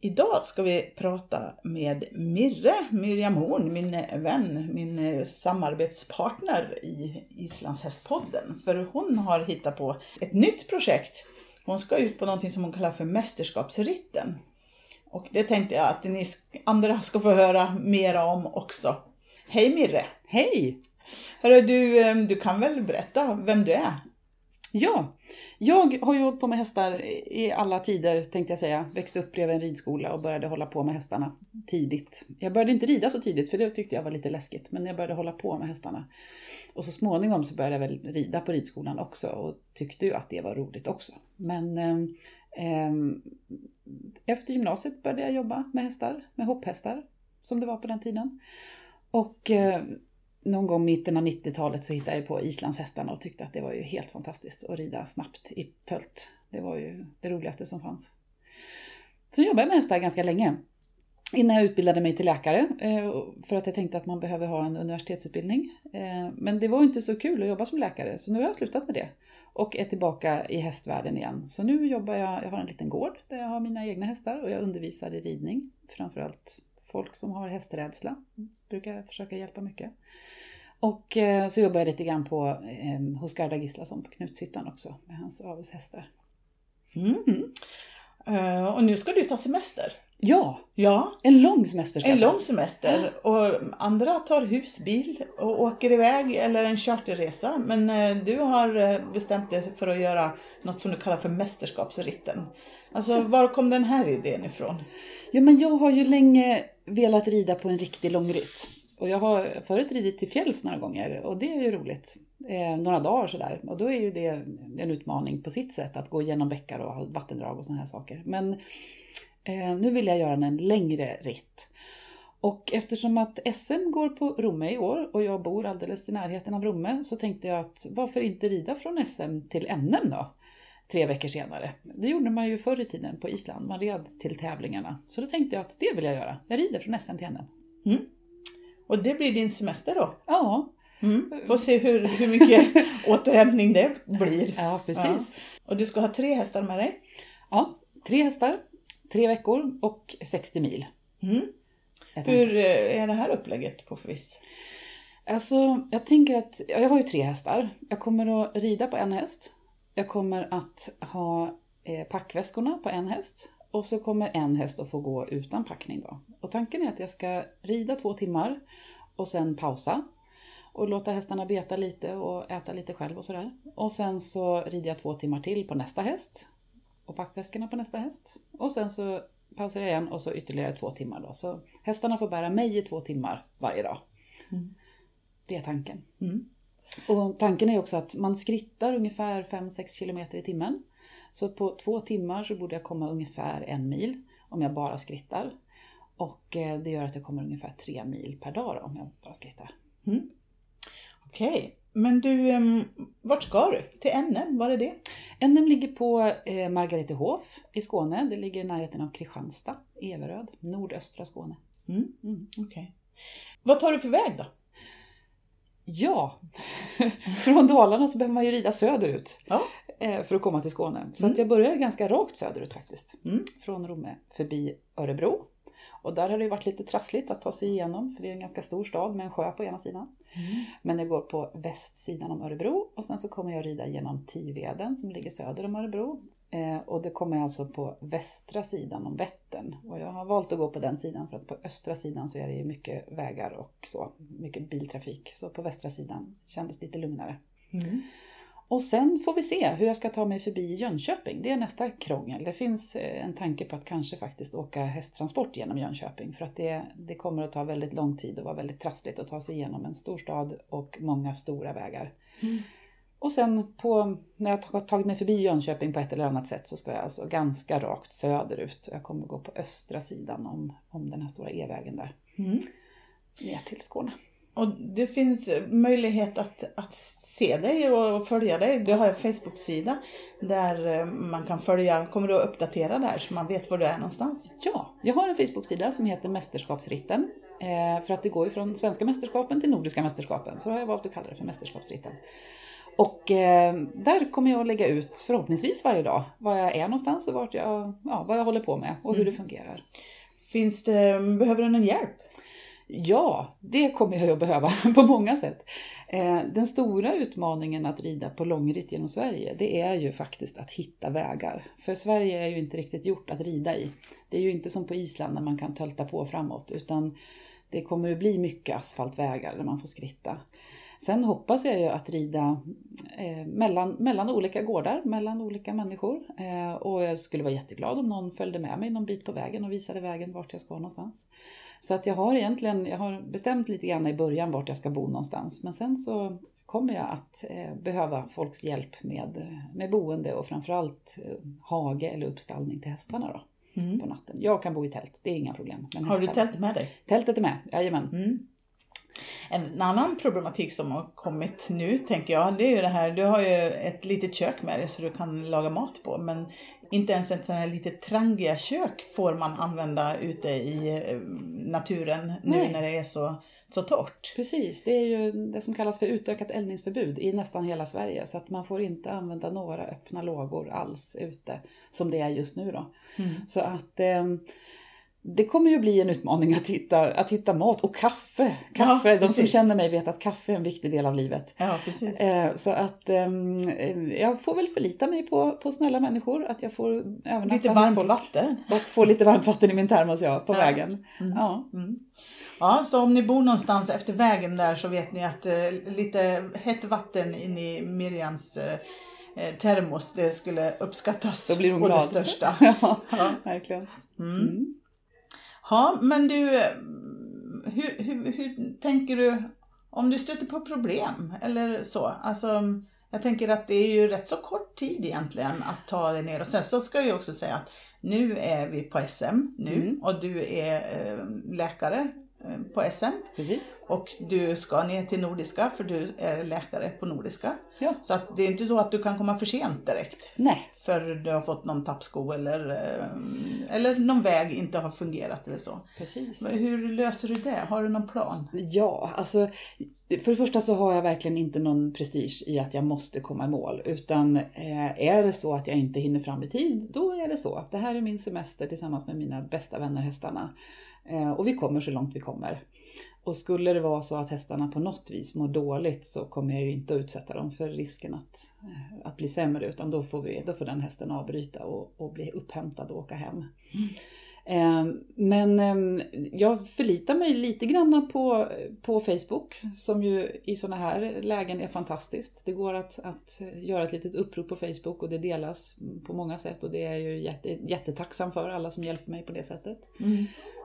Idag ska vi prata med Mirre, Miriam Horn, min vän, min samarbetspartner i Islandshästpodden. För hon har hittat på ett nytt projekt. Hon ska ut på någonting som hon kallar för Mästerskapsritten. Och det tänkte jag att ni andra ska få höra mera om också. Hej Mirre! Hej! Hörru, du, du kan väl berätta vem du är? Ja, jag har ju hållit på med hästar i alla tider tänkte jag säga. Växte upp bredvid en ridskola och började hålla på med hästarna tidigt. Jag började inte rida så tidigt för det tyckte jag var lite läskigt. Men jag började hålla på med hästarna. Och så småningom så började jag väl rida på ridskolan också och tyckte ju att det var roligt också. Men eh, eh, efter gymnasiet började jag jobba med hästar, med hopphästar som det var på den tiden. Och eh, någon gång mitten av 90-talet så hittade jag på islandshästarna och tyckte att det var ju helt fantastiskt att rida snabbt i tölt. Det var ju det roligaste som fanns. Så jobbade jag med hästar ganska länge. Innan jag utbildade mig till läkare eh, för att jag tänkte att man behöver ha en universitetsutbildning. Eh, men det var inte så kul att jobba som läkare så nu har jag slutat med det. Och är tillbaka i hästvärlden igen. Så nu jobbar jag, jag har en liten gård där jag har mina egna hästar och jag undervisar i ridning. Framförallt folk som har hästrädsla. Brukar försöka hjälpa mycket. Och eh, så jobbar jag lite grann på, eh, hos Garda Gislason på Knutshyttan också med hans avelshästar. Mm. Uh, och nu ska du ta semester. Ja, ja. en lång semester En lång semester. Och andra tar husbil och åker iväg eller en charterresa. Men uh, du har bestämt dig för att göra något som du kallar för mästerskapsritten. Alltså var kom den här idén ifrån? Ja men jag har ju länge velat rida på en riktig långritt. Och jag har förut ridit till fjälls några gånger och det är ju roligt. Eh, några dagar sådär. Och då är ju det en utmaning på sitt sätt att gå igenom bäckar och vattendrag och sådana här saker. Men eh, nu vill jag göra en längre ritt. Och eftersom att SM går på Romme i år och jag bor alldeles i närheten av Romme så tänkte jag att varför inte rida från SM till NM då? Tre veckor senare. Det gjorde man ju förr i tiden på Island. Man red till tävlingarna. Så då tänkte jag att det vill jag göra. Jag rider från SM till NM. Mm. Och det blir din semester då? Ja. Mm. Får se hur, hur mycket återhämtning det blir. Ja, precis. Ja. Och du ska ha tre hästar med dig? Ja, tre hästar, tre veckor och 60 mil. Mm. Hur eh, är det här upplägget på för vis? Alltså, jag tänker att jag har ju tre hästar. Jag kommer att rida på en häst. Jag kommer att ha eh, packväskorna på en häst. Och så kommer en häst att få gå utan packning då. Och tanken är att jag ska rida två timmar och sen pausa. Och låta hästarna beta lite och äta lite själv och sådär. Och sen så rider jag två timmar till på nästa häst. Och packväskorna på nästa häst. Och sen så pausar jag igen och så ytterligare två timmar då. Så hästarna får bära mig i två timmar varje dag. Mm. Det är tanken. Mm. Och tanken är också att man skrittar ungefär 5-6 kilometer i timmen. Så på två timmar så borde jag komma ungefär en mil om jag bara skrittar. Och eh, det gör att jag kommer ungefär tre mil per dag om jag bara skrittar. Mm. Okej, okay. men du, um, vart ska du? Till NM, var är det? NM ligger på eh, Margaretehof i Skåne. Det ligger i närheten av Kristianstad, Everöd, nordöstra Skåne. Mm. Mm. Okay. Vad tar du för väg då? Ja, från Dalarna så behöver man ju rida söderut ja. för att komma till Skåne. Så mm. att jag börjar ganska rakt söderut faktiskt. Mm. Från Romme förbi Örebro. Och där har det varit lite trassligt att ta sig igenom för det är en ganska stor stad med en sjö på ena sidan. Mm. Men jag går på västsidan om Örebro och sen så kommer jag rida genom Tiveden som ligger söder om Örebro. Eh, och det kommer alltså på västra sidan om Vättern. Och jag har valt att gå på den sidan för att på östra sidan så är det ju mycket vägar och så, mycket biltrafik. Så på västra sidan kändes lite lugnare. Mm. Och sen får vi se hur jag ska ta mig förbi Jönköping. Det är nästa krångel. Det finns en tanke på att kanske faktiskt åka hästtransport genom Jönköping. För att det, det kommer att ta väldigt lång tid och vara väldigt trassligt att ta sig igenom en stor stad och många stora vägar. Mm. Och sen på, när jag har tagit mig förbi Jönköping på ett eller annat sätt så ska jag alltså ganska rakt söderut. Jag kommer gå på östra sidan om, om den här stora E-vägen där. Mm. ner till Skåne. Och det finns möjlighet att, att se dig och följa dig. Du har en Facebook-sida där eh, man kan följa, kommer du att uppdatera där så man vet var du är någonstans? Ja, jag har en Facebook-sida som heter Mästerskapsritten. Eh, för att det går ju från svenska mästerskapen till nordiska mästerskapen. Så har jag valt att kalla det för Mästerskapsritten. Och eh, där kommer jag att lägga ut förhoppningsvis varje dag var jag är någonstans och vart jag, ja, vad jag håller på med och hur det fungerar. Finns det, behöver du någon hjälp? Ja, det kommer jag att behöva på många sätt. Eh, den stora utmaningen att rida på långritt genom Sverige, det är ju faktiskt att hitta vägar. För Sverige är ju inte riktigt gjort att rida i. Det är ju inte som på Island när man kan tölta på framåt, utan det kommer att bli mycket asfaltvägar där man får skritta. Sen hoppas jag ju att rida eh, mellan, mellan olika gårdar, mellan olika människor. Eh, och jag skulle vara jätteglad om någon följde med mig någon bit på vägen och visade vägen vart jag ska någonstans. Så att jag har egentligen, jag har bestämt lite grann i början vart jag ska bo någonstans. Men sen så kommer jag att eh, behöva folks hjälp med, med boende och framförallt eh, hage eller uppstallning till hästarna då. Mm. På natten. Jag kan bo i tält, det är inga problem. Har du hästar- tält med dig? Tältet är med, jajamän. Mm. En annan problematik som har kommit nu tänker jag, det är ju det här, du har ju ett litet kök med dig så du kan laga mat på men inte ens ett sånt här litet trangia kök får man använda ute i eh, naturen nu Nej. när det är så, så torrt. Precis, det är ju det som kallas för utökat eldningsförbud i nästan hela Sverige. Så att man får inte använda några öppna lågor alls ute, som det är just nu då. Mm. Så att eh, det kommer ju bli en utmaning att hitta, att hitta mat och kaffe. Kaffe, Ja, de som känner mig vet att kaffe är en viktig del av livet. Ja, precis. Eh, så att ehm, eh, jag får väl förlita mig på, på snälla människor, att jag får övernatta Lite varmt folk vatten. Och få lite varmt vatten i min termos ja, på Ja. vägen. Mm. Ja. Mm. Ja, så om ni bor någonstans efter vägen där så vet ni att eh, lite hett vatten in i eh, termos, det skulle uppskattas Då blir hon glad. det största. ja, Ja. verkligen. Mm. Ja, men du, hur, hur, hur tänker du om du stöter på problem eller så? Alltså, jag tänker att det är ju rätt så kort tid egentligen att ta dig ner och sen så ska jag också säga att nu är vi på SM nu Mm. och du är eh, läkare på SM Precis. och du ska ner till Nordiska för du är läkare på Nordiska. Ja. Så att det är inte så att du kan komma för sent direkt Nej, för du har fått någon tappsko eller, eh, eller någon väg inte har fungerat eller så. precis. Hur löser du det? Har du någon plan? Ja, alltså för det första så har jag verkligen inte någon prestige i att jag måste komma i mål. Utan eh, är det så att jag inte hinner fram i tid, då är det så. Det här är min semester tillsammans med mina bästa vänner hästarna. Eh, och vi kommer så långt vi kommer. Och skulle det vara så att hästarna på något vis mår dåligt så kommer jag ju inte att utsätta dem för risken att, eh, att bli sämre. Utan då får, vi, då får den hästen avbryta och, och bli upphämtad och åka hem. Eh, Men eh, jag förlitar mig lite grann på, på Facebook som ju i sådana här lägen är fantastiskt. Det går att, att göra ett litet upprop på Facebook och det delas på många sätt och det är jag ju jätte, jättetacksam för alla som hjälper mig på det sättet.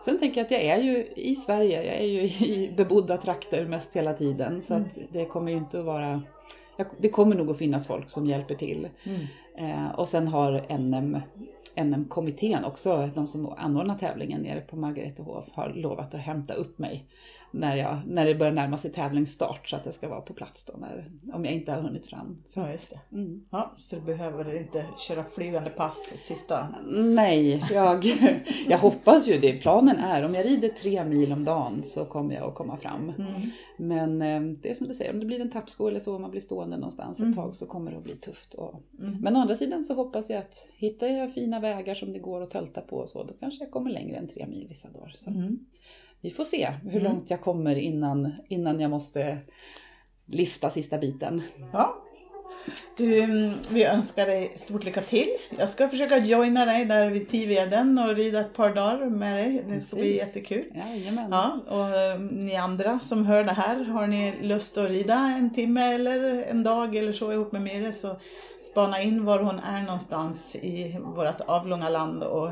Sen tänker jag att jag är ju i Sverige, jag är ju i bebodda trakter mest hela tiden så att det kommer ju inte att vara det kommer nog att finnas folk som hjälper till. Mm. Eh, och sen har NM, NM-kommittén också, de som anordnar tävlingen nere på Margaretehof, har lovat att hämta upp mig när, jag, när det börjar närma sig tävlingsstart så att jag ska vara på plats då när, om jag inte har hunnit fram. Ja, just det. Mm. Ja, så du behöver inte köra flygande pass sista... Nej, jag, jag hoppas ju det. Planen är, om jag rider tre mil om dagen så kommer jag att komma fram. Mm. Men eh, det är som du säger, om det blir en tappsko eller så, om man blir stående någonstans Mm. ett tag så kommer det att bli tufft. Och, Mm. Men å andra sidan så hoppas jag att hittar jag fina vägar som det går att tölta på och så, då kanske jag kommer längre än tre mil vissa dagar. Så Mm. Vi får se hur Mm. långt jag kommer innan, innan jag måste lyfta sista biten. Ja. Du, mm, vi önskar dig stort lycka till. Jag ska försöka joina dig där vid Tiveden och rida ett par dagar med dig. Det ska bli jättekul. Jajamän. Ja, och eh, ni andra som hör det här, har ni lust att rida en timme eller en dag eller så ihop med Mire så spana in var hon är någonstans i vårt avlånga land och,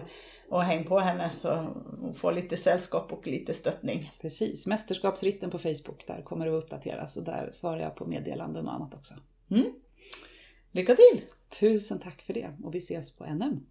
och häng på henne så hon får lite sällskap och lite stöttning. Precis, mästerskapsritten på Facebook, där kommer det att uppdateras och där svarar jag på meddelanden och annat också. Mm. Lycka till! Tusen tack för det och vi ses på NM.